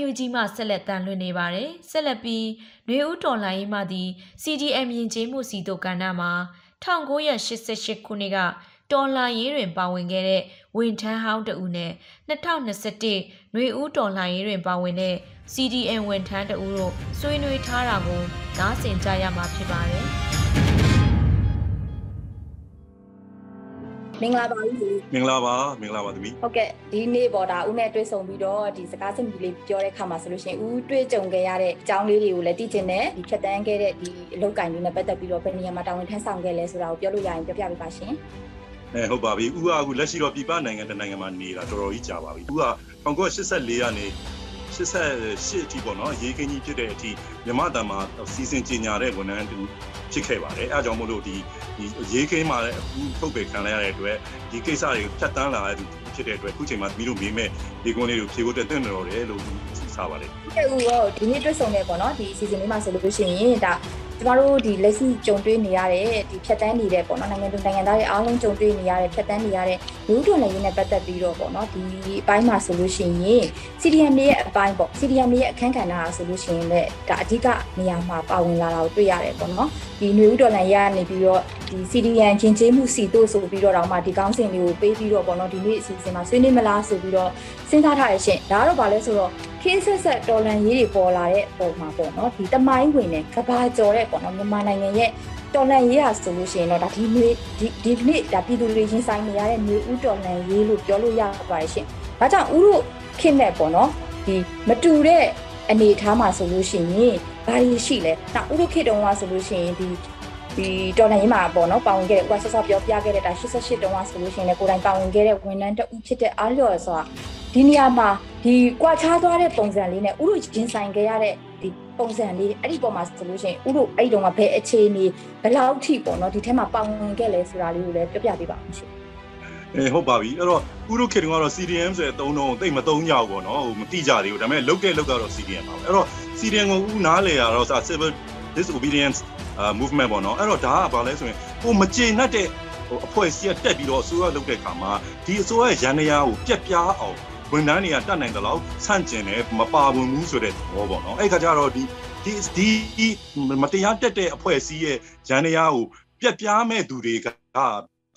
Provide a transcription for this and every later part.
UNUG မှဆက်လက်တန်လွှင့်နေပါတယ်။ဆက်လက်ပြီးနှွေဦးတော်လှန်ရေးမှသည် CDM ယဉ်ကျေးမှုစီတို့ကဏ္ဍမှာ1988ခုနှစ်ကတော်လှန်ရေးတွင်ပါဝင်ခဲ့တဲ့ဝင်ထမ်းဟောင်းတဦးနဲ့2021နှွေဦးတော်လှန်ရေးတွင်ပါဝင်တဲ့ CDM ဝင်ထမ်းတဦးတို့ဆွေးနွေးထားတာကိုနားဆင်ကြရမှာဖြစ်ပါတယ်။ မင်္ဂလာပါဦးလူမင်္ဂလာပါမင်္ဂလာပါသမီးဟုတ်ကဲ့ဒီနေ့ပေါ်တာဦးနဲ့တွေ့ဆုံပြီးတော့ဒီစကားစမြည်လေးပြောတဲ့ခါမှာဆိုလို့ရှိရင်ဦးတွေ့ကြုံခဲ့ရတဲ့အကြောင်းလေးတွေကိုလည်းသိချင်တယ်ဒီဖြတ်တန်းခဲ့တဲ့ဒီအလုပ်ကိုင်လေးနဲ့ပတ်သက်ပြီးတော့ဘယ်နေရာမှာတာဝန်ထမ်းဆောင်ခဲ့လဲဆိုတာကိုပြောလို့ရရင်ပြောပြပေးပါရှင်အဲဟုတ်ပါပြီဦးကအခုလက်ရှိတော့ပြည်ပနိုင်ငံတစ်နိုင်ငံမှာနေတာတော်တော်ကြီးကြာပါပြီဦးက1984ကနေ 88အထိပေါ့နော်ရေးခင်းကြီးဖြစ်တဲ့အထိမြမတန်မှာစီစဉ်ကျင်ညာတဲ့ဝန်ထမ်းတူဖြစ်ခဲ့ပါတယ်အဲအကြောင်းမို့လို့ဒီဒီရေးခင်းမှာလည်းအခုထုတ်ပေခံလိုက်ရတဲ့အတွက်ဒီကိစ္စတွေဖြတ်တန်းလာတဲ့သူဖြစ်တဲ့အတွက်အခုချိန်မှာသမီးတို့မေးမဲ့ဒီကွန်းလေးကိုဖြေဖို့တက်တဲ့တော်တယ်လို့စီစားပါတယ်ဟုတ်ကဲ့ဦးရောဒီနေ့တွေ့ဆုံနေပေါ့နော်ဒီ season လေးမှာဆိုလို့ရှိရင်ဒါ ကျမတို့ဒီလက်ရှိကြုံတွေ့နေရတဲ့ဒီဖြတ်တန်းနေတဲ့ပေါ့နော်နိုင်ငံသူနိုင်ငံသားတွေအားလုံးကြုံတွေ့နေရတဲ့ဖြတ်တန်းနေရတဲ့လူထုနယ်ရင်းနဲ့ပတ်သက်ပြီးတော့ပေါ့နော်ဒီအပိုင်းမှာဆိုလို့ရှိရင် CDM ရဲ့အပိုင်းပေါ့ CDM ရဲ့အခန်းကဏ္ဍအားဆိုလို့ရှိရင်လည်းဒါအဓိကနေရာမှာပါဝင်လာတာကိုတွေ့ရတယ်ပေါ့နော်ဒီຫນွေဥဒေါ်လန်ရကနေပြီးတော့ ဒီ CDM ကျင်ကျေးမှုစီတို့ဆိုပြီးတော့တောင်မှဒီကောင်းစဉ်လေးကိုပေးပြီးတော့ပေါ့နော်ဒီနေ့အစီအစဉ်မှာဆွေးနွေးမလားဆိုပြီးတော့စဉ်းစားထားရရှင်ဒါကတော့ဗာလဲဆိုတော့ခင်းဆက်ဆက်တော်လန်ရေးတွေပေါ်လာတဲ့ပုံမှာပေါ့နော်ဒီတမိုင်းဝင်တဲ့ကဘာကျော်တဲ့ပေါ့နော်မြန်မာနိုင်ငံရဲ့တော်လန်ရေးဟာဆိုလို့ရှိရင်တော့ဒါဒီနေ့ဒီဒီနေ့ဒါပြည်သူတွေရင်ဆိုင်နေရတဲ့မျိုးဥတော်လန်ရေးလို့ပြောလို့ရပါတယ်ရှင်။ဒါကြောင့်ဥတို့ခင်းတဲ့ပေါ့နော်ဒီမတူတဲ့အနေအထားမှာဆိုလို့ရှိရင်ဘာတွေရှိလဲ။ဒါဥတို့ခေတ်တုန်းကဆိုလို့ရှိရင်ဒီ ဒီတော်လန်ရေးမှာပေါ့နော်ပါဝင်ခဲ့တဲ့ဥပဆော့ဆော့ပြောပြခဲ့တဲ့ဒါ88တုန်းကဆိုလို့ရှိရင်လည်းကိုယ်တိုင်ပါဝင်ခဲ့တဲ့ဝန်ထမ်းတဦးဖြစ်တဲ့အားလျော်ဆိုတာဒီနေရာမှာဒီကွာခြားသွားတဲ့ပုံစံလေးနဲ့ဥတို့ရင်ဆိုင်ခဲ့ရတဲ့ဒီပုံစံလေးအဲ့ဒီပုံမှာဆိုလို့ရှိရင်ဥတို့အဲ့ဒီတုန်းကဘယ်အခြေအနေဘယ်လောက်ထိပေါ့နော်ဒီထဲမှာပါဝင်ခဲ့လဲဆိုတာလေးကိုလည်းပြောပြပေးပါဦးရှင်အဲဟုတ်ပါပြီအဲ့တော့ဥရုခေတ်တုန်းကတော့ CDM ဆိုတဲ့အသုံးတော့တိတ်မသုံးကြဘူးပေါ့နော်ဟိုမတိကြသေးဘူးဒါပေမဲ့လုတ်တဲ့လုတ်ကတော့ CDM ပါပဲအဲ့တော့ CDM ကိုဥနားလေရတော့စ civil disobedience movement ပေါ့နော်အဲ့တော့ဒါကဘာလဲဆိုရင်ဟိုမကျေနပ်တဲ့ဟိုအဖွဲ့အစည်းကတက်ပြီးတော့အစိုးရလုပ်တဲ့ခါမှာဒီအစိုးရရန်နေရကိုပြက်ပြားအောင်ဝန်ထမ်းတွေကတတ်နိုင်တယ်လို့ဆန့်ကျင်တယ်မပါဝင်ဘူးဆိုတဲ့သဘောပေါ့နော်အဲ့ခါကျတော့ဒီဒီဒီမတရားတက်တဲ့အဖွဲ့အစည်းရဲ့ရန်နေရကိုပြက်ပြားမဲ့သူတွေက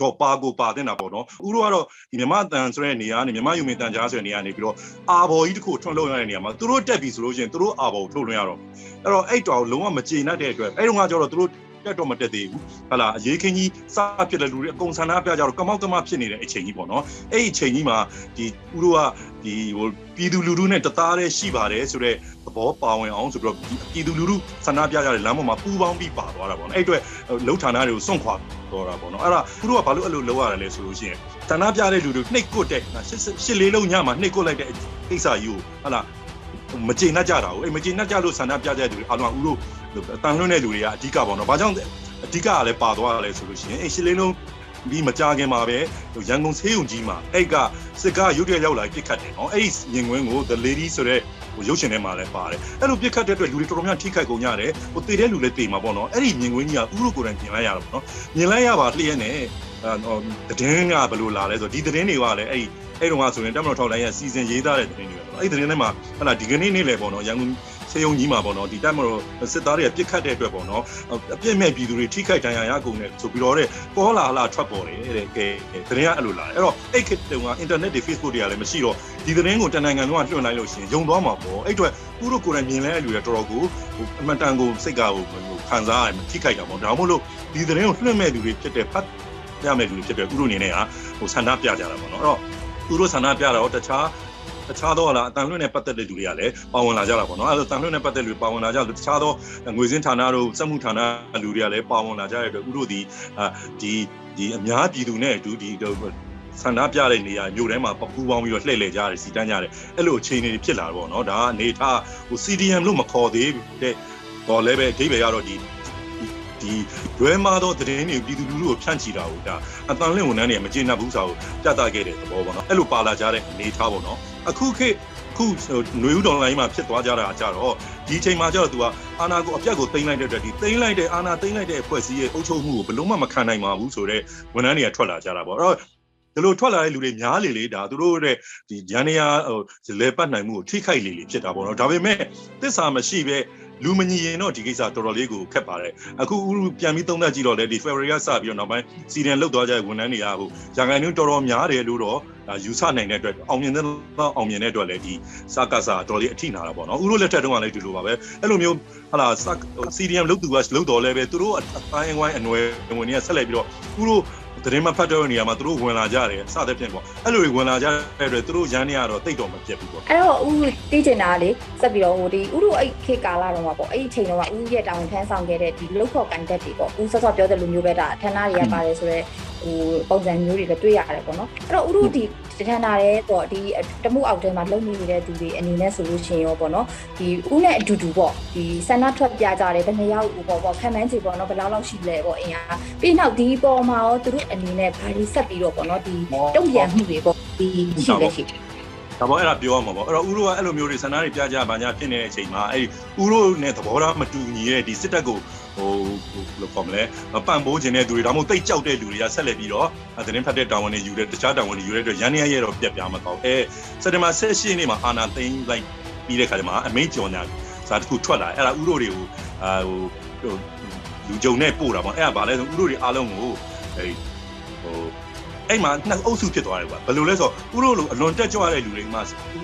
တော့ပါကိုပါတဲ့တာပေါ့နော်ဥရောကတော့ဒီမြမတန်ဆိုတဲ့နေရာကနေမြမယူမင်တန်ကြားဆိုတဲ့နေရာနေပြီးတော့အာဘော်ကြီးတစ်ခုထွန်းလို့ရတဲ့နေရာမှာသူတို့တက်ပြီဆိုလို့ရှိရင်သူတို့အာဘော်ကိုထုတ်လွှင့်ရတော့အဲ့တော့အဲ့တော်လုံးဝမကျေနပ်တဲ့အတွက်အဲ့တော့ကကျတော့သူတို့တက်တော့မတက်သေးဘူးဟလာအရေးခင်းကြီးစဖြစ်တဲ့လူတွေအကုန်ဆန္ဒပြကြတော့ကမောက်ကမဖြစ်နေတဲ့အချိန်ကြီးပေါ့နော်အဲ့ဒီအချိန်ကြီးမှာဒီဥရောကဒီဟိုပြည်သူလူထုနဲ့တသားတည်းရှိပါတယ်ဆိုတော့သ ဘောပါဝင်အောင်ဆိုပြီးတော့ပြည်သူလူထုဆန္ဒပြကြတဲ့လမ်းပေါ်မှာပူးပေါင်းပြီးပါသွားတာပေါ့နော်အဲ့အတွက်လှုပ်ဌာနတွေကိုစွန့်ခွာတော့တာပေါ့နော်အဲ့ဒါသူတို့ကဘာလို့အဲ့လိုလုပ်ရတယ်လဲဆိုလို့ရှိရင်ဆန္ဒပြတဲ့လူတွေနှိတ်ကွတ်တဲ့ရှစ်လေးလုံးညမှာနှိတ်ကွတ်လိုက်တဲ့ကိစ္စကြီးကိုဟလာမကျေနပ်ကြတာကိုအဲ့မကျေနပ်ကြလို့ဆန္ဒပြကြတဲ့လူတွေအားလုံးကဥတို့တန်လွှင့်တဲ့လူတွေကအဓိကပေါ့နော်ဘာကြောင့်အဓိကကလည်းပါသွားတယ်ဆိုလို့ရှိရင်အဲ့ရှစ်လေးလုံးပြီးမကြခင်မှာပဲရန်ကုန်ဆေးရုံကြီးမှာအဲ့ကစစ်ကားရုတ်တရက်ရောက်လာပြစ်ခတ်တယ်နော်အဲ့ဒီမြင်ကွင်းကို the lady ဆိုတဲ့ ဟိုရုပ်ရှင်ထဲမှာလည်းပါတယ်အဲ့လိုပြစ်ခတ်တဲ့အတွက်လူတွေတော်တော်များထိခိုက်ကုန်ကြတယ်ဟိုတည်တဲ့လူလည်းတည်မှာပေါ့နော်အဲ့ဒီမြင်ကွင်းကြီးကဥရုကိုယ်တိုင်ပြင်လိုက်ရတာပေါ့နော်မြင်လိုက်ရပါလျက်နဲ့အဲသတင်းကဘယ်လိုလာလဲဆိုဒီသတင်းတွေကလည်းအဲ့အဲ့တုန်းကဆိုရင်တက်မတော်ထောက်လိုင်းရဲ့စီစဉ်ရေးသားတဲ့သတင်းတွေပဲပေါ့အဲ့ဒီသတင်းထဲမှာဟလာဒီကနေ့နေ့လေပေါ့နော်ရန်ကုန် စေယုံကြီးမှာပေါ့နော်ဒီတက်မတော်စစ်သားတွေကပြစ်ခတ်တဲ့အတွက်ပေါ့နော်အပြစ်မဲ့ပြည်သူတွေထိခိုက်ဒဏ်ရာရကုန်တယ်ဆိုပြီးတော့တဲ့ကောလာလာထွက်ပေါ်တယ်တဲ့ကဲသတင်းကအဲ့လိုလာတယ်အဲ့တော့အဲ့ခေတ်တုန်းက internet တွေ Facebook တွေကလည်းမရှိတော့ဒီသတင်းကိုတန်နိုင်ငံလုံးကလွှင့်လိုက်လို့ရှိရင်ယုံသွားမှာပေါ့အဲ့အတွက်ဥတို့ကိုယ်တိုင်မြင်လဲအဲ့လူတွေတော်တော်ကိုဟိုအမတန်ကိုစိတ်ကဟိုခံစားရတယ်ထိခိုက်တာပေါ့ဒါမှမဟုတ်လို့ဒီသတင်းကိုလွှင့်မဲ့လူတွေဖြစ်တဲ့ဖတ်ရမဲ့လူတွေဖြစ်တဲ့ဥတို့အနေနဲ့ကဟိုဆန္ဒပြကြတာပေါ့နော်အဲ့တော့ဥတို့ဆန္ဒပြတော့တခြား တခြားသောဟာလားအတန်လွင့်နဲ့ပတ်သက်တဲ့လူတွေကလည်းပါဝင်လာကြတာပေါ့နော်အဲဒါတန်လွင့်နဲ့ပတ်သက်လူပါဝင်လာကြလို့တခြားသောငွေစင်းဌာနတို့စက်မှုဌာနလူတွေကလည်းပါဝင်လာကြတဲ့အတွက်ဥတို့ဒီဒီဒီအများပြည်သူနဲ့အတူဒီဆန္ဒပြတဲ့နေရာမြို့ထဲမှာပူပေါင်းပြီးတော့လှည့်လည်ကြတယ်စီတန်းကြတယ်အဲ့လိုအခြေအနေတွေဖြစ်လာတော့ဗောနော်ဒါကနေထားဟို CDM လို့မခေါ်သေးတဲ့တော့လည်းပဲအဓိပ္ပာယ်ကတော့ဒီ ဒီရွဲမာတော့သတင်းတွေပြည်သူလူထုကိုဖြန့်ချီတာကိုဒါအတန်လင့်ဝန်ထမ်းတွေမကျေနပ်ဘူးဆိုတော့ပြသခဲ့တဲ့သဘောပေါ့နော်အဲ့လိုပါလာကြတဲ့အနေထားပေါ့နော်အခုခေတ်ခုຫນွေဦးတော်လိုင်းမှာဖြစ်သွားကြတာကြတော့ဒီချိန်မှာကျတော့ तू ကအာနာကိုအပြတ်ကိုတင်လိုက်တဲ့အတွက်ဒီတင်လိုက်တဲ့အာနာတင်လိုက်တဲ့အဖွဲ့အစည်းရဲ့အုပ်ချုပ်မှုကိုဘယ်လုံးမှမခံနိုင်ပါဘူးဆိုတော့ဝန်ထမ်းတွေကထွက်လာကြတာပေါ့အဲ့တော့ ဒီလိုထွက်လာတဲ့လူတွေများလေလေဒါသူတို့ရဲ့ဒီရန်နေရဟိုလေပတ်နိုင်မှုကိုထိခိုက်လေလေဖြစ်တာပေါ့နော်ဒါပေမဲ့သစ္စာမရှိပဲ လူမညီရင်တော့ဒီကိစ္စတော်တော်လေးကိုခက်ပါတယ်အခုပြန်ပြီးသုံးသပ်ကြည့်တော့လေဒီ February ကစပြီးတော့နောက်ပိုင်းစီဒန်လုတ်သွားကြတဲ့ဝန်ထမ်းတွေကဟိုရာခိုင်နှုန်းတော်တော်များတယ်လို့တော့ဒါယူဆနိုင်တဲ့အတွက်အောင်မြင်တဲ့အောင်မြင်တဲ့အတွက်လည်းဒီစကားစာတော်လေးအထိနာတာပေါ့နော်ဥတို့လက်ထက်တုန်းကလည်းဒီလိုပါပဲအဲ့လိုမျိုးဟာလာ CDM လုတ်သူကလုတ်တော်လဲပဲသူတို့အတိုင်းအဝိုင်းအနွယ်ဝင်တွေကဆက်လက်ပြီးတော့ဥတို့ သတင်းမဖတ်တဲ့နေရာမှာသူတို့ဝင်လာကြတယ်စသဖြင့်ပေါ့အဲ့လိုတွေဝင်လာကြတဲ့အတွက်သူတို့ရန်နေရတော့တိတ်တော်မပြတ်ဘူးပေါ့အဲ့တော့ဦးတီးကျင်တာလေဆက်ပြီးတော့ဟိုဒီဦးတို့အဲ့ခေတ်ကာလတော့မှာပေါ့အဲ့ဒီချိန်တော့ကဦးရဲ့တောင်ထမ်းဆောင်ခဲ့တဲ့ဒီလုတ်ခေါ်ကန်တက်တွေပေါ့ဦးဆော့ဆော့ပြောတဲ့လူမျိုးပဲဒါဌာနတွေကပါတယ်ဆိုတော့ဟိုပုံစံမျိုးတွေလည်းတွေ့ရတယ်ပေါ့နော်အဲ့တော့ဦးတို့ဒီ ဌာနတွေပေါ့ဒီတမှုအောက်ထဲမှာလုံနေတဲ့သူတွေအနေနဲ့ဆိုလို့ရှိရင်ရောပေါ့နော်ဒီဦးနဲ့အတူတူပေါ့ဒီဆန္ဒထွက်ပြကြတယ်ဘယ်နှယောက်ဦးပေါ့ပေါ့ခံမှန်းချေပေါ့နော်ဘယ်လောက်လောက်ရှိလဲပေါ့အင်အားပြီးနောက်ဒီပေါ်မှာရောသူတို့အနေနဲ့ဘာတွေဆက်ပြီးတော့ပေါ့နော်ဒီတုံ့ပြန်မှုတွေပေါ့ဒီရှိလက်ရှိတယ်ဒါပေါ့အဲ့ဒါပြောရမှာပေါ့အဲ့တော့ဥရောကအဲ့လိုမျိုးတွေဆန္ဒတွေပြကြပါညာဖြစ်နေတဲ့အချိန်မှာအဲ့ဒီဥရောနဲ့သဘောထားမတူညီတဲ့ဒီစစ်တပ်ကို ဟိုဘယ်လိုခေါ်မလဲပံ့ပိုးခြင်းတဲ့သူတွေဒါမှမဟုတ်တိတ်ကြောက်တဲ့လူတွေကဆက်လက်ပြီးတော့သတင်းဖတ်တဲ့တာဝန်တွေယူတဲ့တခြားတာဝန်တွေယူတဲ့အတွက်ရန်နေရရဲ့တော့ပြက်ပြားမကောင်းအဲစက်တဘာ16ရက်နေ့မှာအာနာသိန်းလိုက်ပြီးတဲ့ခါကျမှအမိန့်ကြော်ညာစာတစ်ခုထွက်လာအဲ့ဒါဥရောတွေကိုအာဟိုလူကြုံနဲ့ပို့တာပေါ့အဲ့ဒါဗာလဲဆိုဥရောတွေအားလုံးကိုအဲဟို အဲ့မှာနှစ်အုပ်စုဖြစ်သွားတယ်ကွာဘယ်လိုလဲဆိုတော့ဥရောလိုအလွန်တက်ကြွတဲ့လူတွေမှ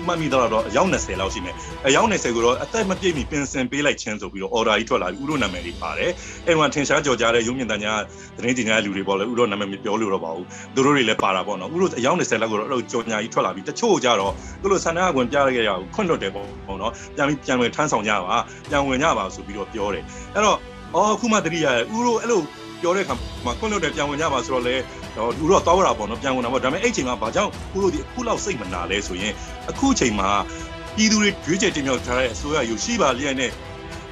မှတ်မိတော့တော့အယောက်20လောက်ရှိမယ်အယောက်20ကိုတော့အသက်မပြည့်မီပြင်ဆင်ပေးလိုက်ခြင်းဆိုပြီးတော့ order ကြီးထွက်လာပြီးဥရောနာမည်တွေပါတယ်အဲ့မှာထင်ရှားကြော်ကြားတဲ့ရုံးမြင့်တန်းညာသတင်းကြင်ညာလူတွေပေါ့လေဥရောနာမည်မပြောလို့တော့ပါဘူးသူတို့တွေလည်းပါတာပေါ့နော်ဥရောအယောက်20လောက်ကိုတော့အဲ့လိုကြော်ညာကြီးထွက်လာပြီးတချို့ကြတော့သူတို့ဆန္ဒကွန်ပြရခဲ့ရအောင်ခွင့်လွတ်တယ်ပေါ့နော်ပြန်ပြီးပြန်ဝင်ထမ်းဆောင်ကြပါပြန်ဝင်ကြပါဆိုပြီးတော့ပြောတယ်အဲ့တော့အော်အခုမှတတိယဥရောအဲ့လိုပြောတဲ့အခါမှာခွင့်လွတ်တယ်ပြန်ဝင်ကြပါဆိုတော့လေတော့သူတို့တော့သွားရတာပေါ့နော်ပြန်ဝင်တာပေါ့ဒါပေမဲ့အဲ့ချိန်မှာဘာကြောင့်ခုတို့ဒီအခုလောက်စိတ်မနာလဲဆိုရင်အခုချိန်မှာပြည်သူတွေရွေးချယ်တင်မြှောက်ထားတဲ့အစိုးရယူရှိပါလျက်နဲ့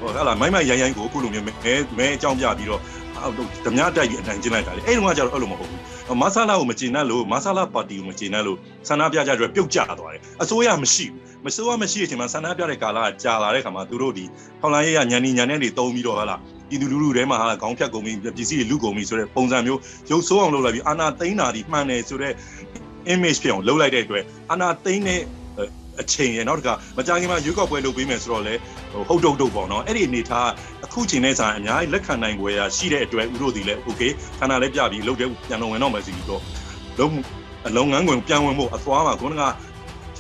ဟိုဟာလာမိုင်းမိုင်းရိုင်းရိုင်းကိုအခုလိုမျိုးမဲမဲအကြောင်းပြပြီးတော့အောက်တော့ဓမြတိုက်ပြီးအနိုင်ကျင်းလိုက်တာလေအဲ့တုန်းကကျတော့အဲ့လိုမဟုတ်ဘူးမဆလာကိုမကျင်တတ်လို့မဆလာပါတီကိုမကျင်တတ်လို့ဆန္ဒပြကြကြပြုတ်ကျသွားတယ်အစိုးရမရှိဘူးမစိုးရမရှိတဲ့အချိန်မှာဆန္ဒပြတဲ့ကာလကကြာလာတဲ့ခါမှာသူတို့ဒီထောင်လိုင်းရညံနေညံနေတွေတုံးပြီးတော့ဟာလာ ပြည်သူလူထုထဲမှာဟာခေါင်းဖြတ်ကုန်ပြီးပစ္စည်းတွေလူကုန်ပြီးဆိုတဲ့ပုံစံမျိုးရုပ်ဆိုးအောင်လုပ်လိုက်ပြီးအာနာသိန်းတာဒီမှန်တယ်ဆိုတဲ့ image ဖြစ်အောင်လုပ်လိုက်တဲ့အတွက်အာနာသိန်းတဲ့အချိန်ရနောက်တကမကြခင်မှာရွေးကောက်ပွဲလုပ်ပေးမယ်ဆိုတော့လေဟိုဟုတ်တုတ်တုတ်ပေါ့နော်အဲ့ဒီအနေထားအခုချိန်နဲ့ဆိုင်အများကြီးလက်ခံနိုင်ွယ်ရရှိတဲ့အတွက်ဥတို့ဒီလည်း okay ခန္ဓာလည်းပြပြီးလုပ်တဲ့ပြန်လုံဝင်တော့မယ်စီပြီးတော့လုံးအလုံးငန်းခွင်ပြန်ဝင်ဖို့အသွားမှာခုနက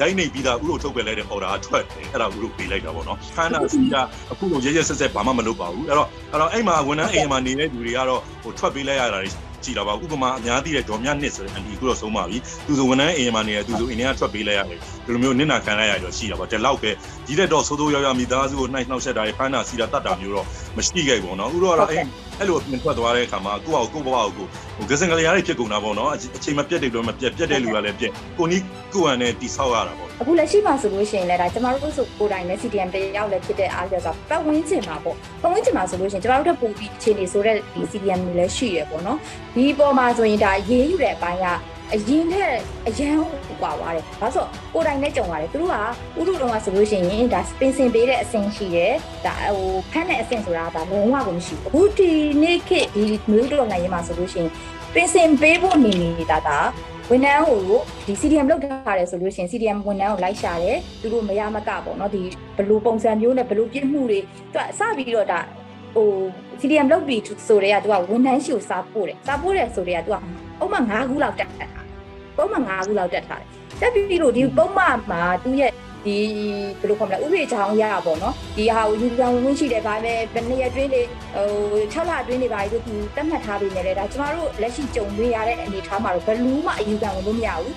ရိုက်နေပြီးသားဥတို့ထုတ်ပြလိုက်တဲ့ order ထွက်တယ်အဲ့ဒါဥတို့ပေးလိုက်တာပေါ့နော်ခန္ဓာစီကအခုလိုရဲရဲဆက်ဆက်ဘာမှမလုပ်ပါဘူးအဲ့တော့အဲ့တော့အဲ့မှာဝန်ထမ်းအိမ်မှာနေတဲ့လူတွေကတော့ဟိုထွက်ပေးလိုက်ရတာတွေကြည်လာပါဥပမာအများသိတဲ့ဒေါ်မြနှစ်ဆိုတဲ့အန်တီခုတော့ဆုံးပါပြီသူဆိုဝန်ထမ်းအိမ်မှာနေတဲ့သူဆိုအိမ်ထဲကထွက်ပေးလိုက်ရတယ်ဒီလိုမျိုးနစ်နာခံလိုက်ရတော့ရှိတာပေါ့ဒီလောက်ပဲဒီလက်တော့သိုးသိုးရောက်ရောက်မိသားစုကိုနှိုက်နှောက်ဆက်တာတွေဖမ်းတာစီတာတတ်တာမျိုးတော့မရှိခဲ့ဘူးနော်ဥတော့ကတော့အဲ့ အဲ့လိုပြင်ထွက်သွားတဲ့အခါမှာကိုယ့်အောင်ကိုယ့်ဘဝကိုဟိုဂစင်ကလေးရတွေဖြစ်ကုန်တာပေါ့နော်အချိန်မပြတ်တဲ့လူမပြတ်ပြတ်တဲ့လူကလည်းပြတ်ကိုနီးကိုယ်ဟန်နဲ့တိဆောက်ရတာပေါ့အခုလက်ရှိမှာဆိုလို့ရှိရင်လည်းဒါကျမတို့ဆိုကိုယ်တိုင်လည်း CDM တယောက်လည်းဖြစ်တဲ့အားရဆိုပတ်ဝန်းကျင်မှာပေါ့ပတ်ဝန်းကျင်မှာဆိုလို့ရှိရင်ကျမတို့တက်ပုံပြီးအခြေအနေဆိုတဲ့ဒီ CDM တွေလည်းရှိရပေါ့နော်ဒီပေါ်မှာဆိုရင်ဒါရေးယူတဲ့အပိုင်းကအရင်ထက်အရန် ကွာသွားတယ်။ဒါဆိုကိုယ်တိုင်နဲ့ကြုံရတယ်။သူတို့ကဥရုတုံးကဆိုလို့ရှိရင်ဒါပင်စင်ပေးတဲ့အဆင့်ရှိတယ်။ဒါဟိုဖမ်းတဲ့အဆင့်ဆိုတာဒါလုံးဝကိုမရှိဘူး။အခုဒီနေ့ခေတ်ဒီမျိုးတော်နိုင်ရေးမှာဆိုလို့ရှိရင်ပင်စင်ပေးဖို့နေနေတာဒါဝန်ထမ်းကိုဒီ CDM လောက်ထားတယ်ဆိုလို့ရှိရင် CDM ဝန်ထမ်းကိုလိုက်ရှာတယ်သူတို့မရမကပေါ့နော်ဒီဘလူပုံစံမျိုးနဲ့ဘလူပြစ်မှုတွေသူကစပြီးတော့ဒါဟို CDM လောက်ပြီးဆိုတဲ့ကသူကဝန်ထမ်းရှိကိုစားပို့တယ်စားပို့တယ်ဆိုတဲ့ကသူကအုံးမ9ခုလောက်တက်တာ ပုံမှန်9ခုလောက်တက်ထားတယ်တက်ပြီးလို့ဒီပုံမှန်မှာသူရဲ့ဒီဘယ်လိုခေါ်မလဲဥပဒေချောင်းရတာပေါ့နော်ဒီဟာကိုယူပြန်ဝင်ရှိတယ်ဗာပဲဘယ်နှစ်ရက်တွင်းနေဟို6လအတွင်းနေပါလို့သူတတ်မှတ်ထားပြီးနေလေဒါကျမတို့လက်ရှိကြုံတွေ့ရတဲ့အနေအထားမှာတော့ဘယ်လူမှအယူခံဝင်လို့မရဘူး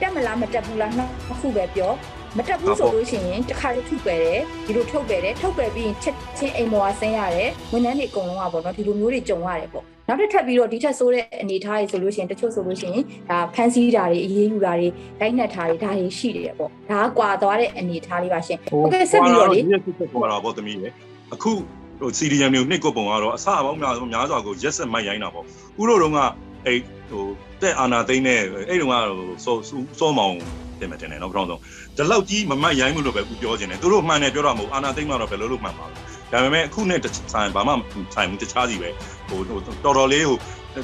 တက်မလားမတက်ဘူးလားနှစ်ခုပဲပြောမတက်ဘူးဆိုလို့ရှိရင်တစ်ခါလေးထုတ်ပယ်တယ်ဒီလိုထုတ်ပယ်တယ်ထုတ်ပယ်ပြီးရင်ချက်ချင်းအိမ်ပေါ်ဆင်းရတယ်ဝန်ထမ်းတွေအကုန်လုံးကပေါ့နော်ဒီလိုမျိုးတွေကြုံရတယ်ပေါ့ နောက်တစ်ထပ်ပြီးတော့ဒီထက်ဆိုးတဲ့အနေအထားတွေဆိုလို့ရှိရင်တချို့ဆိုလို့ရှိရင်ဒါဖန်ဆီးတာတွေအေးအေးယူတာတွေတိုင်းနှက်တာတွေဒါတွေရှိတယ်ပေါ့ဒါကကွာသွားတဲ့အနေအထားလေးပါရှင်ဟုတ်ကဲ့ဆက်ပြီးတော့လေဒီစစ်စစ်ပေါ်တာပေါ့သမီးလေအခုဟို CDM မျိုးနှစ်ကုတ်ပုံကတော့အစအပေါင်းများဆုံးများစွာကိုရက်ဆက်မိုက်ရိုင်းတာပေါ့ဥတို့တုန်းကအဲ့ဟိုတက်အာနာသိန်းနဲ့အဲ့တုန်းကဟိုစောစောမောင်တင်မတင်တယ်နော်ခေါင်းဆုံးဒီလောက်ကြီးမမတ်ရိုင်းမှုလို့ပဲခုပြောနေတယ်သူတို့မှန်တယ်ပြောတာမဟုတ်အာနာသိန်းကတော့ဘယ်လိုလုပ်မှန်ပါလဲဒါပေမဲ့အခုနဲ့ဆိုင်ဘာမှဆိုင်မှုတခြားစီပဲ ဟိုတော်တော်လေးဟို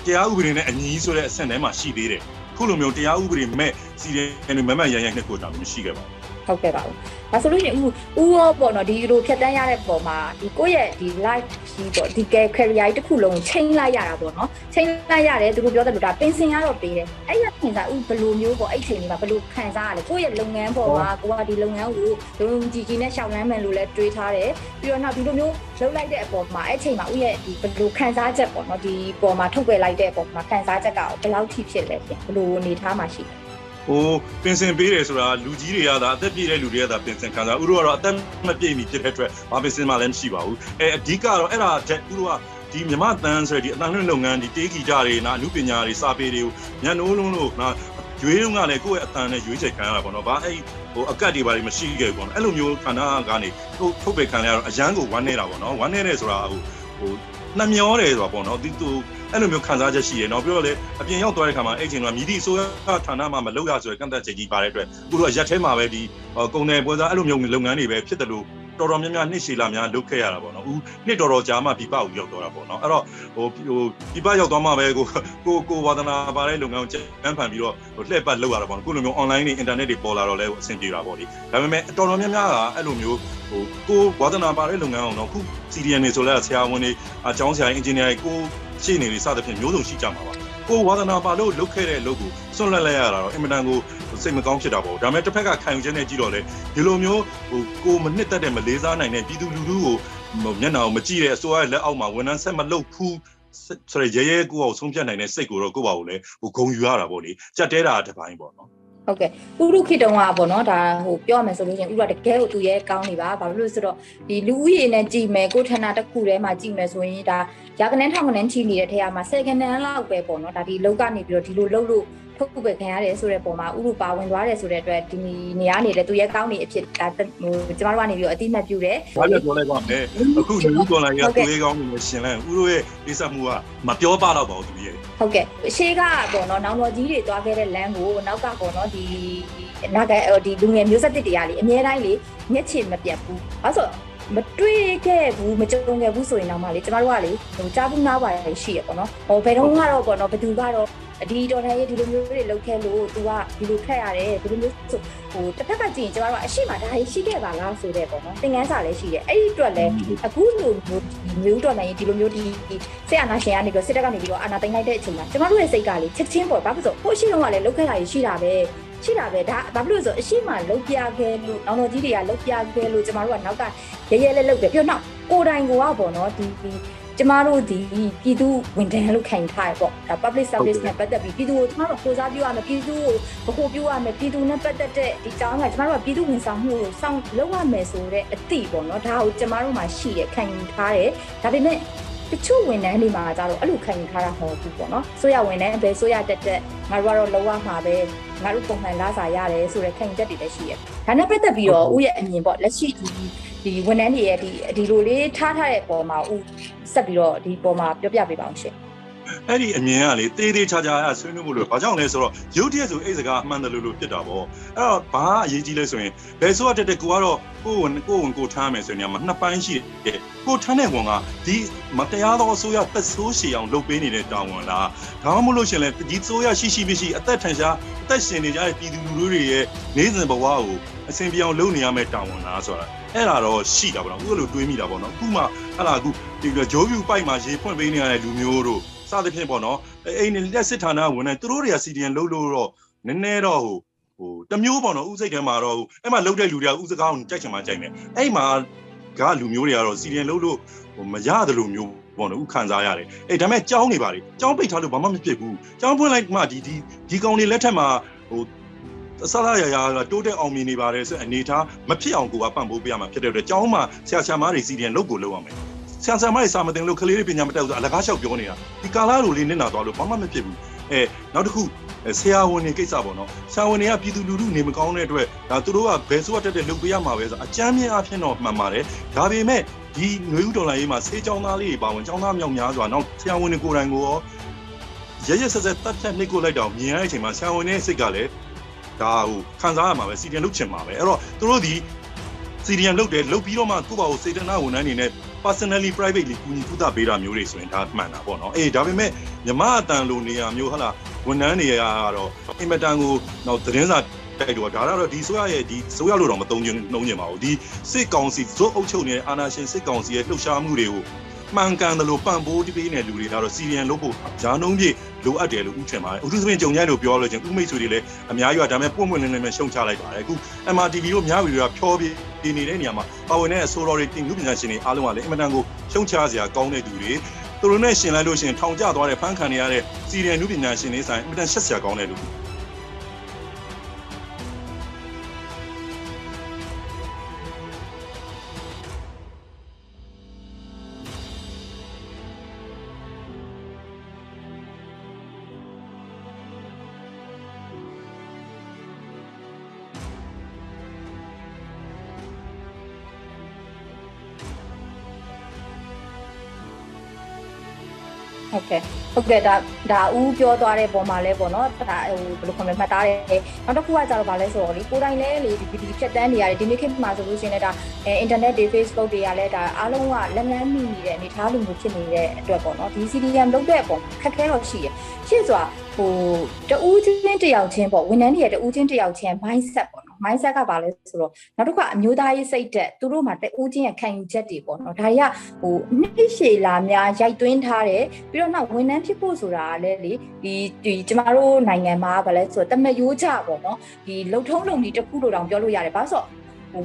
တရားဥပဒေနဲ့အညီဆိုတဲ့အဆင့်ထဲမှာရှိသေးတယ်ခခုလိုမျိုးတရားဥပဒေမဲ့စီရီယံတွေမမတ်ရန်ရန်နှစ်ကိုတာမရှိခဲ့ပါဘူး ဟုတ်ကဲ့ပါဘူးဒါဆိုလို့ရှိရင်ဥဥရောပေါ့နော်ဒီလိုဖြတ်တန်းရတဲ့ပုံမှာဒီကိုယ့်ရဲ့ဒီ life ကြီးပေါ့ဒီ career ကြီးတစ်ခုလုံးချိန်လိုက်ရတာပေါ့နော်ချိန်လိုက်ရတယ်သူတို့ပြောတယ်လို့ဒါပင်စင်ရတော့ပေးတယ်အဲ့ရခင်စားဥဘယ်လိုမျိုးပေါ့အဲ့ချိန်လေးမှာဘယ်လိုခံစားရလဲကိုယ့်ရဲ့လုပ်ငန်းပေါ်မှာကိုကဒီလုပ်ငန်းကိုဒုံကြီးကြီးနဲ့ရှောင်းလန်းမယ်လို့လည်းတွေးထားတယ်ပြီးတော့နောက်ဒီလိုမျိုးလုပ်လိုက်တဲ့အပေါ်မှာအဲ့ချိန်မှာဥရဲ့ဒီဘယ်လိုခံစားချက်ပေါ့နော်ဒီပေါ်မှာထုတ်ပြလိုက်တဲ့အပေါ်မှာခံစားချက်ကဘယ်လောက်ထိဖြစ်လဲပြန်ဘယ်လိုအနေထားမှာရှိလဲ ဟိုပင်စင်ပေးတယ်ဆိုတာလူကြီးတွေကသာအသက်ပြည့်တဲ့လူတွေကသာပင်စင်ခံစားဥတို့ကတော့အသက်မပြည့်မီဖြစ်တဲ့အတွက်ဘာပင်စင်မှလည်းမရှိပါဘူးအဲအဓိကတော့အဲ့ဒါတက်ဥတို့ကဒီမြမတန်းဆိုတဲ့ဒီအတန်လွင့်လုပ်ငန်းဒီတေးဂီတတွေနာအမှုပညာတွေစာပေတွေကိုညနိုးလုံးလို့နာရွေးလုံးကလည်းကိုယ့်ရဲ့အတန်နဲ့ရွေးချယ်ခံရတာပေါ့နော်ဘာအဲ့ဟိုအကတ်တွေဘာတွေမရှိခဲ့ဘူးပေါ့နော်အဲ့လိုမျိုးခန္ဓာကနေထုတ်ထုတ်ပေခံရတော့အရန်ကိုဝမ်းနေတာပေါ့နော်ဝမ်းနေတယ်ဆိုတာဟိုဟိုနှမျောတယ်ဆိုတာပေါ့နော်ဒီသူ အဲ့လိုမျိုးခံစားချက်ရှိတယ်နော်ပြောတော့လေအပြင်ရောက်သွားတဲ့ခါမှာအဲ့ချိန်ကမြည်သည့်ဆိုရဌာနမှာမလုပ်ရဆိုရကန့်သက်ချက်ကြီးပါတဲ့အတွက်သူတို့ကရက်ထဲမှာပဲဒီကုန်တယ်ပွဲစားအဲ့လိုမျိုးလုပ်ငန်းတွေပဲဖြစ်တယ်လို့တော်တော်များများနှစ်ရှည်လာများလုပ်ခဲ့ရတာပေါ့နော်ဦးနှစ်တော်တော်ကြာမှပြပကိုရောက်တော့တာပေါ့နော်အဲ့တော့ဟိုဟိုပြပရောက်သွားမှပဲကိုကိုကိုဝါသနာပါတဲ့လုပ်ငန်းကိုကျန်းဖန်ပြီးတော့ဟိုလှည့်ပတ်လုပ်ရတာပေါ့နော်ကိုလိုမျိုး online တွေ internet တွေပေါ်လာတော့လဲအဆင်ပြေတာပေါ့လေဒါပေမဲ့တော်တော်များများကအဲ့လိုမျိုးဟိုကိုဝါသနာပါတဲ့လုပ်ငန်းအောင်တော့ခု CDN တွေဆိုလဲဆရာဝန်တွေအကြောင်းဆရာ engineer တွေကို ရှေ့နေတွေစသဖြင့်မျိုးစုံရှိကြမှာပါကိုဝါသနာပါလို့လုပ်ခဲ့တဲ့လုပ်ကိုစွန့်လွတ်လိုက်ရတာတော့အင်မတန်ကိုစိတ်မကောင်းဖြစ်တာပေါ့ဒါပေမဲ့တစ်ဖက်ကခံယူချက်နဲ့ကြည့်တော့လေဒီလိုမျိုးဟိုကိုမနှစ်သက်တဲ့မလေးစားနိုင်တဲ့ပြည်သူလူထုကိုမျက်နှာကိုမကြည့်တဲ့အစိုးရလက်အောက်မှာဝန်ထမ်းဆက်မလုပ်ဘူးဆိုရရဲရဲကိုအောင်ဆုံးဖြတ်နိုင်တဲ့စိတ်ကိုတော့ကိုယ့်ဘာကိုလည်းဟိုဂုံယူရတာပေါ့လေကြက်တဲတာတစ်ပိုင်းပေါ့နော် ဟုတ်ကဲ့ဥရုခေတုံးကပေါ့နော်ဒါဟိုပြောရမယ်ဆိုလို့ရှိရင်ဥရတကယ်ကိုသူရဲ့ကောင်းနေပါဘာဖြစ်လို့လဲဆိုတော့ဒီလူဦးရေနဲ့ကြည်မယ်ကိုဌာနတစ်ခုထဲမှာကြည်မယ်ဆိုရင်ဒါရာကနန်းထောင်ကနန်းချီနေတဲ့ထဲမှာဆယ်ကနန်းလောက်ပဲပေါ့နော်ဒါဒီလောက်ကနေပြီးတော့ဒီလိုလှုပ်လို့ ထုတ်ပဲခံရတယ်ဆိုတဲ့ပုံမှာဥရုပါဝင်သွားတယ်ဆိုတဲ့အတွက်ဒီနေရာနေလေသူရဲ့ကောင်းနေအဖြစ်ဒါဟိုကျမတို့ကနေပြီးတော့အတိမတ်ပြုတယ်ဘာလို့ပြောလိုက်ပါမလဲအခုလူဦးတော်လိုင်းကသွေးကောင်းနေရှင်လဲဦးတို့ရဲ့ကိစ္စမှုကမပြောပါတော့ပါဘူးသူရဲ့ဟုတ်ကဲ့ရှေးကပေါ့နော်နောင်တော်ကြီးတွေသွားခဲ့တဲ့လမ်းကိုနောက်ကပေါ့နော်ဒီနောက်ကဒီလူငယ်မျိုးဆက်တစ်တွေကလေအများတိုင်းလေမျက်ခြေမပြတ်ဘူးအဲဆိုမတွေ့ခဲ့ဘူးမကြုံခဲ့ဘူးဆိုရင်တော့မှလေကျမတို့ကလေဟိုကြားဘူးနားပါရရှိရပေါ့နော်ဟိုဘယ်တော့မှတော့ပေါ့နော်ဘသူကတော့ ဒီတော်တိုင်းဒီလိုမျိုးတွေလုပ်ခဲ့လို့ तू ကဒီလိုခက်ရတယ်ဒီလိုမျိုးဆိုဟိုတစ်ဖက်ကကြည့်ရင်ကျမတို့ကအရှိမဒါကြီးရှိခဲ့ပါလားဆိုတဲ့ပေါ့နော်သင်ခန်းစာလည်းရှိတယ်အဲ့ဒီအတွက်လည်းအခုလိုမျိုးဒီမျိုးတော်တိုင်းဒီလိုမျိုးဒီဆရာနာရှင်ကနေပြီးစစ်တပ်ကနေပြီးတော့အာနာသိမ်းလိုက်တဲ့အချိန်မှာကျမတို့ရဲ့စိတ်ကလေချက်ချင်းပေါ့ဘာဖြစ်လို့ဟိုရှိတော့ကလည်းလုပ်ခဲ့တာကြီးရှိတာပဲရှိတာပဲဒါဘာဖြစ်လို့ဆိုအရှိမလုတ်ပြခဲ့လို့နောင်တော်ကြီးတွေကလုတ်ပြခဲ့လို့ကျမတို့ကနောက်ကရဲရဲလေးလုတ်တယ်ပြီးတော့နောက်ကိုယ်တိုင်ကိုကပေါ့နော်ဒီဒီ ကျမတို့ဒီပြည်သူဝန်ထမ်းလို့ခံထားရပေါ့ဒါ public service နဲ့ပတ်သက်ပြီးပြည်သူကိုကျမတို့ကိုစားပြုရမယ်ပြည်သူကိုဗဟိုပြုရမယ်ပြည်သူနဲ့ပတ်သက်တဲ့ဒီတောင်းကကျမတို့ကပြည်သူဝန်ဆောင်မှုကိုစောင့်လုပ်ရမယ်ဆိုတဲ့အသည့်ပေါ့နော်ဒါကိုကျမတို့မှာရှိရခံယူထားတယ်ဒါပေမဲ့တချို့ဝန်ထမ်းတွေမှာကြတော့အဲ့လိုခံယူထားတာမဟုတ်ဘူးပေါ့နော်ဆိုရဝန်ထမ်းပဲဆိုရတက်တက်ငါတို့ကတော့လောရမှာပဲငါတို့ပုံမှန်လာစာရတယ်ဆိုတဲ့ခံယူချက်တွေလည်းရှိရဒါနဲ့ပတ်သက်ပြီးတော့ဦးရဲ့အမြင်ပေါ့လက်ရှိဒီ ဒီဝန်ထမ်းတွေရဲ့ဒီဒီလိုလေးထားထားတဲ့ပုံမှာဦးဆက်ပြီးတော့ဒီပုံမှာပြောပြပေးပါအောင်ရှင်အဲ့ဒီအမြင်ကလေတေးသေးချာချာအဲ့ဆွေးနွေးမှုလို့ဘာကြောင့်လဲဆိုတော့ရုပ်တရက်ဆိုအဲ့စကားအမှန်တလို့လို့ဖြစ်တာပေါ့အဲ့တော့ဘာအရေးကြီးလဲဆိုရင်ဘယ်ဆိုရတက်တဲ့ကိုကတော့ကိုဝင်ကိုဝင်ကိုထားမယ်ဆိုရင်မှာနှစ်ပိုင်းရှိတယ်ကိုထားတဲ့ဝန်ကဒီမတရားသောအစိုးရသက်ဆိုးရှည်အောင်လုပ်ပေးနေတဲ့တာဝန်လားဒါမှမဟုတ်လို့ရှင်လဲဒီအစိုးရရှိရှိမရှိအသက်ထန်ရှားအသက်ရှင်နေကြတဲ့ပြည်သူလူထုတွေရဲ့နေစဉ်ဘဝကိုအစဉ်ပြေအောင်လုပ်နေရမယ့်တာဝန်လားဆိုတာ အဲ့ဒါတော့ရှိတာပေါ့နော်အခုလိုတွေးမိတာပေါ့နော်အခုမှအဲ့ဒါအခုဒီဂျိုးပြူပိုက်မှာရေဖွင့်ပေးနေရတဲ့လူမျိုးတို့စသဖြင့်ပေါ့နော်အိမ်လက်စစ်ဌာနဝင်နေသူတို့တွေက CDN လုံးလို့တော့နည်းနည်းတော့ဟိုဟိုတမျိုးပေါ့နော်ဥစိတ်ထဲမှာတော့အဲ့မှာလုံးတဲ့လူတွေကဥစကားကိုကြိုက်ချင်မှကြိုက်မယ်အဲ့မှာကလူမျိုးတွေကတော့ CDN လုံးလို့ဟိုမရတယ်လို့မျိုးပေါ့နော်ဥခံစားရတယ်အဲ့ဒါပေမဲ့ကြောင်းနေပါလေကြောင်းပိတ်ထားလို့ဘာမှမဖြစ်ဘူးကြောင်းဖွင့်လိုက်မှဒီဒီဒီကောင်တွေလက်ထက်မှာဟို အစလာရရတိုးတက်အောင်မြင်နေပါတယ်ဆိုအနေထားမဖြစ်အောင်ကိုကပံ့ပိုးပေးရမှာဖြစ်တဲ့အတွက်ကျောင်းမှာဆရာဆရာမတွေ CDN လုပ်ကိုလုပ်ရမယ်ဆရာဆရာမတွေစာမတင်လို့ကလေးတွေပညာမတတ်ဘူးဆိုအလကားလျှောက်ပြောနေတာဒီကာလာလိုလေးနစ်နာသွားလို့ဘာမှမဖြစ်ဘူးအဲနောက်တစ်ခုဆရာဝန်တွေကိစ္စပေါ့နော်ဆရာဝန်တွေကပြည်သူလူထုနေမကောင်းတဲ့အတွက်ဒါသူတို့ကဘယ်ဆိုတက်တက်လုပ်ပေးရမှာပဲဆိုအကြမ်းမြင်အဖြစ်တော့မှန်ပါတယ်ဒါပေမဲ့ဒီຫນွေဥဒေါ်လာရေးမှာဆေးကြောင်းသားလေးတွေပါဝင်ကြောင်းသားမြောက်များစွာနောက်ဆရာဝန်တွေကိုယ်တိုင်ကိုရောရရဆက်ဆက်တပ်ဖြတ်နှိပ်ကိုလိုက်တော့မြင်ရတဲ့အချိန်မှာဆရာဝန်ရဲ့စိတ်ကလည်း ဒါဟိုခံစားရမှာပဲစီဒီယန်လုပ်ချင်မှာပဲအဲ့တော့သူတို့ဒီ CDM လုပ်တယ်လုပ်ပြီးတော့မှကိုယ့်ဘာကိုစေတနာဝန်ထမ်းအနေနဲ့ personally privately ကူညီကုသပေးတာမျိုးတွေဆိုရင်ဒါမှန်တာပေါ့နော်အေးဒါပေမဲ့မြမအတန်လိုနေရာမျိုးဟလာဝန်ထမ်းတွေကတော့အင်မတန်ကိုတော့သတင်းစာတိုက်တော့ဒါကတော့ဒီဆိုရရဲ့ဒီဆိုရလို့တော့မသုံးချင်နှုံးချင်ပါဘူးဒီစစ်ကောင်စီဇွတ်အုပ်ချုပ်နေတဲ့အာဏာရှင်စစ်ကောင်စီရဲ့လှုပ်ရှားမှုတွေကို မှန်ကန်တယ်လို့ပံ့ပိုးတပေးနေတဲ့လူတွေကတော့စီရီယန်လုပ်ဖို့ဂျာနှုံးပြည့်လိုအပ်တယ်လို့ဥထင်ပါတယ်ဥထုသဖြင့်ကြုံရလို့ပြောလို့ချင်းဥမိတ်ဆွေတွေလည်းအများကြီးကဒါပေမဲ့ပွင့်ပွင့်လင်းလင်းပဲရှုံချလိုက်ပါတယ်အခု MRTV တို့များပြီတွေကဖြောပြီးဒီနေတဲ့နေရာမှာပါဝင်တဲ့အဆိုတော်တွေတင်လူပညာရှင်တွေအားလုံးကလည်းအင်မတန်ကိုရှုံချစရာကောင်းတဲ့သူတွေသူတို့နဲ့ရှင်လိုက်လို့ရှိရင်ထောင်ကျသွားတဲ့ဖန်ခံနေရတဲ့စီရီယန်လူပညာရှင်တွေဆိုင်အင်မတန်ရှက်စရာကောင်းတဲ့လူ ဟုတ်ကဲ့ဟုတ်ကဲ့ဒါဒါဦးပြောသွားတဲ့ပုံမှာလဲပေါ့နော်ဒါဟိုဘယ်လိုခေါ်မလဲမှတ်သားတယ်နောက်တစ်ခုကကြတော့ဗာလဲဆိုတော့လေကိုယ်တိုင်လဲလေဒီဒီဖြတ်တန်းနေရတယ်ဒီနေ့ခေတ်မှာဆိုလို့ရှိရင်လည်းဒါအဲ internet တွေ Facebook တွေကလည်းဒါအားလုံးကလက်လန်းမိနေတဲ့အနေထားလိုမျိုးဖြစ်နေတဲ့အတွက်ပေါ့နော်ဒီ CDM လုပ်တဲ့အပေါ်ခက်ခဲတော့ရှိရရှင်းဆိုတာဟိုတဦးချင်းတယောက်ချင်းပေါ့ဝန်ထမ်းတွေရဲ့တဦးချင်းတယောက်ချင်း mindset ပေါ့နော် mindset ကဘာလဲဆိုတော့နောက်တစ်ခါအမျိုးသားရေးစိတ်တက်သူတို့မှာတဦးချင်းရဲ့ခံယူချက်တွေပေါ့နော်ဒါတွေကဟိုနှစ်ရှည်လာများရိုက်သွင်းထားတယ်ပြီးတော့နောက်ဝန်ထမ်းဖြစ်ဖို့ဆိုတာကလည်းလေဒီဒီကျမတို့နိုင်ငံမှာဘာလဲဆိုတော့တမယိုးကြပေါ့နော်ဒီလှုပ်ထုံးလုံဒီတစ်ခုလိုတောင်ပြောလို့ရတယ်ဘာလို့ဆိုတော့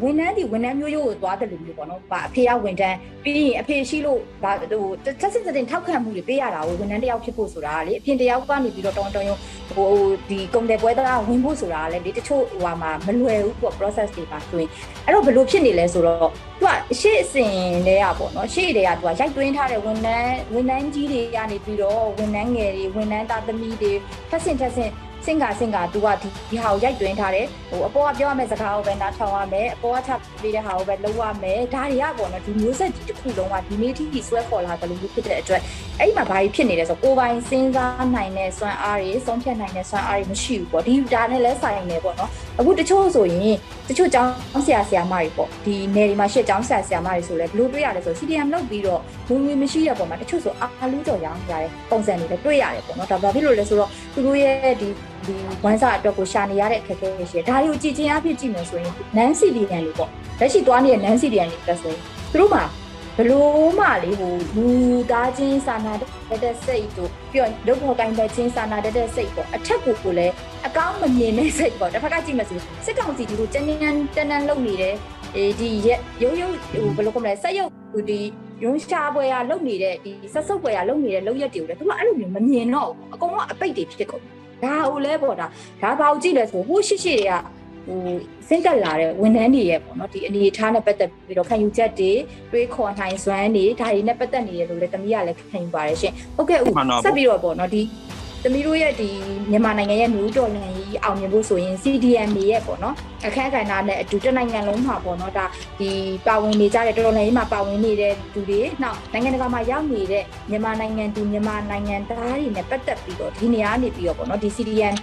ဝန်ထမ်းဒီဝန်ထမ်းမျိုးရိုးကိုသွားတယ်လို့မျိုးပေါ့နော်။ဗာအဖေကဝန်ထမ်းပြီးရင်အဖေရှိလို့ဗာဟိုတက်စစ်စစ်တင်ထောက်ခံမှုတွေပေးရတာကိုဝန်ထမ်းတယောက်ဖြစ်ဖို့ဆိုတာကလေအပြင်တယောက်ကနေပြီးတော့တောင်းတောင်းရုံဟိုဒီကုန်တယ်ပွဲသားဝင်ဖို့ဆိုတာကလေဒီတချို့ဟိုဟာမှာမလွယ်ဘူးပေါ့ process တွေပါဆိုရင်အဲ့တော့ဘယ်လိုဖြစ်နေလဲဆိုတော့သူကရှေ့အစဉ်တွေကပေါ့နော်ရှေ့တွေကသူကရိုက်သွင်းထားတဲ့ဝန်ထမ်းဝန်ထမ်းကြီးတွေကနေပြီးတော့ဝန်ထမ်းငယ်တွေဝန်ထမ်းသားသမီးတွေထက်ဆင့်ထက်ဆင့် စင်ကစင်ကသူကဒီဒီဟာကိုရိုက်သွင်းထားတယ်ဟိုအပေါ်ကပြောရမယ့်စကားကိုပဲနားထောင်ရမယ်အပေါ်ကချပေးတဲ့ဟာကိုပဲလုပ်ရမယ်ဒါတွေကပေါ့နော်ဒီမျိုးဆက်ကြီးတစ်ခုလုံးကဒီနေ့ထိဆွဲခေါ်လာတယ်လို့ဖြစ်တဲ့အတွက်အဲ့ဒီမှာဘာကြီးဖြစ်နေလဲဆိုကိုယ်ပိုင်စဉ်းစားနိုင်တဲ့စွမ်းအားတွေဆုံးဖြတ်နိုင်တဲ့စွမ်းအားတွေမရှိဘူးပေါ့ဒီဒါနဲ့လဲဆိုင်နေပေါ့နော်အခုတချို့ဆိုရင်တချို့ကျောင်းဆရာဆရာမတွေပေါ့ဒီနယ်ဒီမှာရှစ်ကျောင်းဆရာဆရာမတွေဆိုလဲဘလို့တွေ့ရတယ်ဆို CDM လုပ်ပြီးတော့ဝင်ဝင်မရှိတဲ့ပုံမှာတချို့ဆိုအာလူးကြော်ရောင်းရတဲ့ပုံစံတွေလည်းတွေ့ရတယ်ပေါ့နော်ဒါဘာဖြစ်လို့လဲဆိုတော့သူတို့ရဲ့ဒီဒီဝမ်းစာအတွက်ကိုရှာနေရတဲ့အခက်အခဲတွေရှိတယ်ဒါတွေကိုကြည်ချင်းအဖြစ်ကြည့်မယ်ဆိုရင် non CDM လို့ပေါ့လက်ရှိသွားနေတဲ့ non CDM တွေတက်ဆိုရင်သူတို့မှာဘလို့မှလေဟိုလူသားချင်းစာနာတဲ့တဲ့စိတ်တို့ပြီးတော့လုပ်ဖို့ကိုင်းတဲ့ချင်းစာနာတဲ့တဲ့စိတ်ပေါ့အထက်ကိုကိုလည်းအကောင်းမမြင်တဲ့စိတ်ပေါ့တစ်ဖက်ကကြည့်မယ်ဆိုစစ်ကောင်စီဒီလိုတန်းတန်းတန်းတန်းလုပ်နေတယ်အဲဒီရုံရုံဟိုဘယ်လိုကောမလဲဆက်ရုပ်ဟိုဒီရုံးရှားပွဲရလုပ်နေတဲ့ဒီဆက်စုပ်ပွဲရလုပ်နေတဲ့လုပ်ရက်တွေကိုလည်းသူကအဲ့လိုမျိုးမမြင်တော့ဘူးအကုန်လုံးအပိတ်တွေဖြစ်ကုန် ဒါဟုတ်လဲပေါ့ဒါဒါဘာကိုကြည့်လဲဆိုဟိုရှိရှိတွေကဟိုစင့်တက်လာတဲ့ဝန်ထမ်းတွေရဲ့ပေါ့နော်ဒီအနေအထားနဲ့ပတ်သက်ပြီးတော့ခံယူချက်တွေတွေးခေါ်နိုင်စွမ်းတွေဒါတွေနဲ့ပတ်သက်နေတယ်လို့လည်းတမီးကလည်းခံယူပါတယ်ရှင်ဟုတ်ကဲ့ဦးဆက်ပြီးတော့ပေါ့နော်ဒီ သမီးတို့ရဲ့ဒီမြန်မာနိုင်ငံရဲ့မျိုးတော်နိုင်ငံကြီးအောင်မြင်ဖို့ဆိုရင် CDM တွေရဲ့ပေါ့နော်အခက်အခဲနဲ့အတူတနိုင်ငံလုံးမှာပေါ့နော်ဒါဒီပါဝင်နေကြတဲ့တော်တော်လေးမှာပါဝင်နေတဲ့သူတွေနောက်နိုင်ငံတကာမှာရောက်နေတဲ့မြန်မာနိုင်ငံသူမြန်မာနိုင်ငံသားတွေနဲ့ပတ်သက်ပြီးတော့ဒီနေရာနေပြီးတော့ပေါ့နော်ဒီ CDM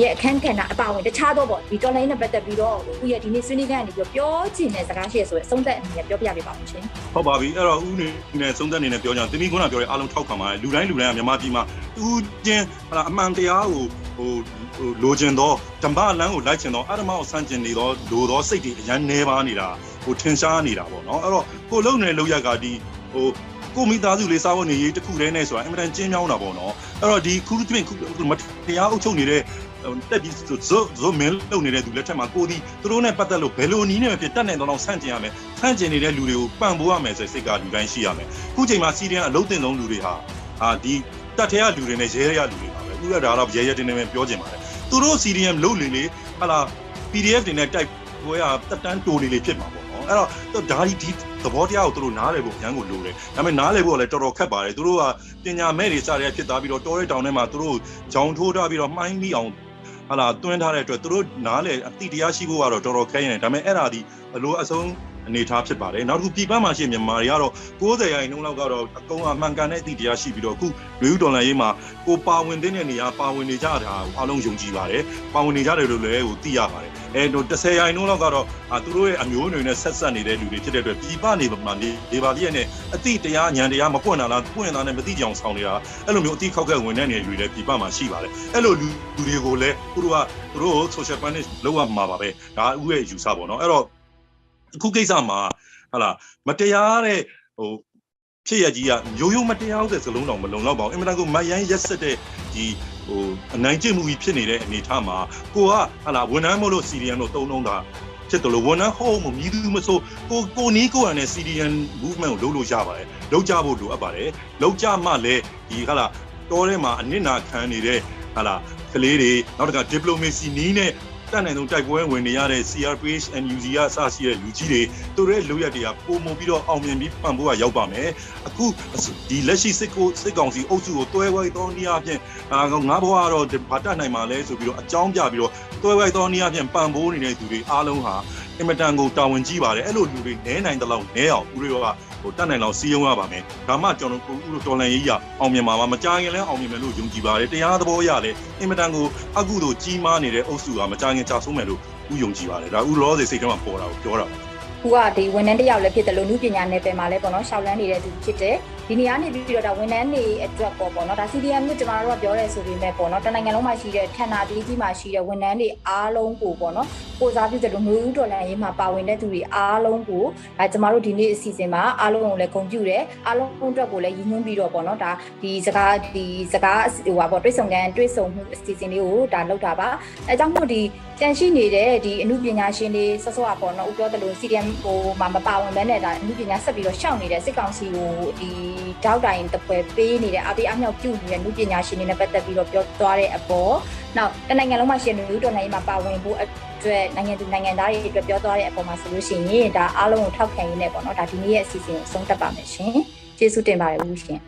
ရဲ့အခန်းကဏ္ဍအပါဝင်တခြားတော့ပေါ့ဒီတော်လိုင်းနဲ့ပတ်သက်ပြီးတော့ဦးရဲ့ဒီနေ့ဆွေးနွေးခန်းကနေပြီးပြောချင်တဲ့စကားရှိရဆိုရင်အဆုံးသက်အနေနဲ့ပြောပြပေးပါဦးရှင်ဟုတ်ပါပြီအဲ့တော့ဦးနေနဲ့သုံးသက်နေနဲ့ပြောကြအောင်တင်းမီကုန်းကပြောရဲအားလုံးထောက်ခံပါတယ်လူတိုင်းလူတိုင်းကမြန်မာပြည်မှာ ဦးချင်းဟာအမှန်တရားကိုဟိုဟိုလိုချင်တော့ဓမ္မလမ်းကိုလိုက်ချင်တော့အရမကိုဆန့်ကျင်နေတော့လိုတော့စိတ်တွေအရန်နေပါနေတာဟိုထင်ရှားနေတာပေါ့နော်အဲ့တော့ကိုလုံနေတဲ့လောက်ရကဒီဟိုကိုမိသားစုလေးစားဖို့နေရေးတစ်ခုတည်းနဲ့ဆိုတာအင်မတန်ကျင်းမြောင်းတာပေါ့နော်အဲ့တော့ဒီခုတစ်ပြင်ခုမတရားအုပ်ချုပ်နေတဲ့တက်ပြီးဇိုဇိုမင်းလုံနေတဲ့သူလက်ထက်မှာကိုဒီသူတို့နဲ့ပတ်သက်လို့ဘယ်လိုနည်းနဲ့ဖြစ်တတ်နိုင်တော့ဆန့်ကျင်ရမယ်ဆန့်ကျင်နေတဲ့လူတွေကိုပံ့ပိုးရမယ်ဆိုစိတ်ကလူတိုင်းရှိရမယ်ခုချိန်မှာစီးရီယံအလုံးတင်ဆုံးလူတွေဟာအာဒီ တက်ထဲကလူတွေနဲ့ရဲရဲလူတွေပါပဲဥရဒါတော့ရဲရဲတင်းတင်းပဲပြောချင်ပါတယ်သူတို့ CDM လုတ်လေလေဟာလာ PDF တွေနဲ့တိုက်ပွဲရတက်တန်းတိုလေလေဖြစ်မှာပေါ့နော်အဲ့တော့ဒါဒီဒီသဘောတရားကိုသူတို့နားလည်ဖို့ရန်ကိုလိုတယ်ဒါပေမဲ့နားလည်ဖို့လည်းတော်တော်ခက်ပါတယ်သူတို့ကပညာမဲ့တွေစတဲ့ဖြစ်သွားပြီးတော့တောရဲတောင်ထဲမှာသူတို့ဂျောင်ထိုးထားပြီးတော့မှိုင်းပြီးအောင်ဟာလာတွင်းထားတဲ့အတွက်သူတို့နားလေအတိတရားရှိဖို့ကတော့တော်တော်ခဲရင်ဒါပေမဲ့အဲ့ဒါဒီအလိုအဆုံး အနေအထားဖြစ်ပါတယ်နောက်တစ်ခုပြည်ပမှာရှိတဲ့မြန်မာတွေကတော့90ရာခိုင်နှုန်းလောက်ကတော့အကုန်အမှန်ကန်တဲ့အသည့်တရားရှိပြီးတော့အခုလူဦးဒေါ်လာရေးမှာကိုပါဝင်တဲ့နေရာပါဝင်နေကြတာကိုအားလုံးယုံကြည်ပါတယ်ပါဝင်နေကြတယ်လို့လည်းဟိုသိရပါတယ်အဲတော့10ရာခိုင်နှုန်းလောက်ကတော့အာသူတို့ရဲ့အမျိုးအနွယ်နဲ့ဆက်ဆက်နေတဲ့လူတွေဖြစ်တဲ့အတွက်ပြည်ပနေမှာနေနေပါလိရဲ့နဲ့အသည့်တရားဉာဏ်တရားမပွင့်တာလားပွင့်တာနဲ့မသိကြအောင်ဆောင်နေတာအဲ့လိုမျိုးအသည့်ခောက်ခက်ဝင်တဲ့နေရာတွေလည်းပြည်ပမှာရှိပါတယ်အဲ့လိုလူလူတွေကိုလည်းသူတို့ကသူတို့ social punish လောက်ရမှာပါပဲဒါဥရဲ့ယူဆပေါ့နော်အဲ့တော့အ ခုကိစ္စမှာဟာလာမတရားတဲ့ဟိုဖြစ်ရကြီးကရိုးရိုးမတရားဟုတ်တဲ့စလုံးတော်မလုံလောက်ပါဘူးအင်မတန်ကိုမယန်းရက်ဆက်တဲ့ဒီဟိုအနိုင်ကျင့်မှုကြီးဖြစ်နေတဲ့အနေအထားမှာကိုကဟာလာဝန်ထမ်းမို့လို့ CDM လို့တုံးတုံးတာဖြစ်တယ်လို့ဝန်ထမ်းဟုတ်မမြည်သူမဆိုကိုကိုနီးကိုရနဲ့ CDM movement ကိုလုပ်လို့ရပါတယ်လုပ်ကြဖို့လိုအပ်ပါတယ်လုပ်ကြမှလည်းဒီဟာလာတောထဲမှာအနစ်နာခံနေတဲ့ဟာလာကလေးတွေနောက်တစ်ခါ diplomacy နီးနဲ့ တတ်နိုင်ဆုံးတိုက်ပွဲဝင်နေရတဲ့ CRPH NUG ကစရှိတဲ့လူကြီးတွေသူတို့ရဲ့လူရက်တွေကပုံမပြီးတော့အောင်မြင်ပြီးပံ့ပိုးရရောက်ပါမယ်အခုဒီလက်ရှိစစ်ကိုစစ်ကောင်စီအုပ်စုကိုတွဲဝိုင်းသောနည်းအားဖြင့်အာငါဘွားကတော့ဘာတတ်နိုင်မှာလဲဆိုပြီးတော့အကြောင်းပြပြီးတော့တွဲဝိုင်းသောနည်းအားဖြင့်ပံ့ပိုးနေတဲ့သူတွေအားလုံးဟာအင်မတန်ကိုတာဝန်ကြီးပါတယ်အဲ့လိုလူတွေနဲနိုင်တဲ့လောက်နဲအောင်ဦးရောက ဟိုတတ်နိုင်လောက်စီးရုံးရပါမယ်ဒါမှကျွန်တော်တို့ဦးတို့တော်လန်ရေးရအောင်မြင်ပါမှာမကြခင်လဲအောင်မြင်မယ်လို့ယုံကြည်ပါတယ်တရားသဘောရလဲအင်မတန်ကိုအကုသို့ကြီးမားနေတဲ့အုပ်စုကမကြခင်ကြာဆုံးမယ်လို့ဦးယုံကြည်ပါတယ်ဒါဦးလောစေစိတ်ထဲမှာပေါ်တာကိုပြောတာပါခုကဒီဝန်ထမ်းတစ်ယောက်လည်းဖြစ်တယ်လို့နုပညာနယ်ပယ်မှာလည်းပေါ့နော်ရှောက်လန်းနေတဲ့သူဖြစ်တယ် ဒီနေရာနေပြီးတော့ဒါဝန်ထမ်းတွေအတွက်ပေါ့ပေါ့နော်ဒါ CDM ကိုကျွန်တော်တို့ကပြောရဲဆိုပေမဲ့ပေါ့နော်တနိုင်ငံလုံးမှာရှိတဲ့ဌာနတည်ကြီးမှာရှိတဲ့ဝန်ထမ်းတွေအားလုံးကိုပေါ့နော်ကိုစားပြုတဲ့လူမျိုးဦးဒေါ်လာရေးမှာပါဝင်တဲ့သူတွေအားလုံးကိုဒါကျွန်တော်တို့ဒီနေ့အစီအစဉ်မှာအားလုံးကိုလည်းဂုဏ်ပြုတယ်အားလုံးအတွက်ကိုလည်းရည်ညွှန်းပြီးတော့ပေါ့နော်ဒါဒီစကားဒီစကားဟိုပါပေါ့တွိတ်ဆုံကန်တွိတ်ဆုံမှုအစီအစဉ်လေးကိုဒါလောက်တာပါအဲကြောင့်မို့ဒီ တန်ရှိနေတဲ့ဒီအမှုပညာရှင်တွေဆော့ဆော့อ่ะပေါ့နော်ဦးပြောတယ်လို့ CDM ဟိုမှာမပါဝင်ဘဲနဲ့ဒါအမှုပညာဆက်ပြီးတော့ရှောက်နေတဲ့စစ်ကောင်စီကိုဒီတောက်တိုင်တပွဲပေးနေတဲ့အပေးအမြောက်ပြုနေတဲ့မှုပညာရှင်တွေနဲ့ပတ်သက်ပြီးတော့ပြောသွားတဲ့အပေါ်နောက်တနိုင်ငံလုံးမှာရှင်လူတော်နိုင်မှာပါဝင်ဖို့အတွက်နိုင်ငံသူနိုင်ငံသားတွေအတွက်ပြောသွားတဲ့အပေါ်မှာဆိုလို့ရှိရင်ဒါအားလုံးကိုထောက်ခံရင်းနဲ့ပေါ့နော်ဒါဒီနေ့ရဲ့အစီအစဉ်ကိုဆုံးသက်ပါမယ်ရှင်ကျေးဇူးတင်ပါတယ်ဦးရှင်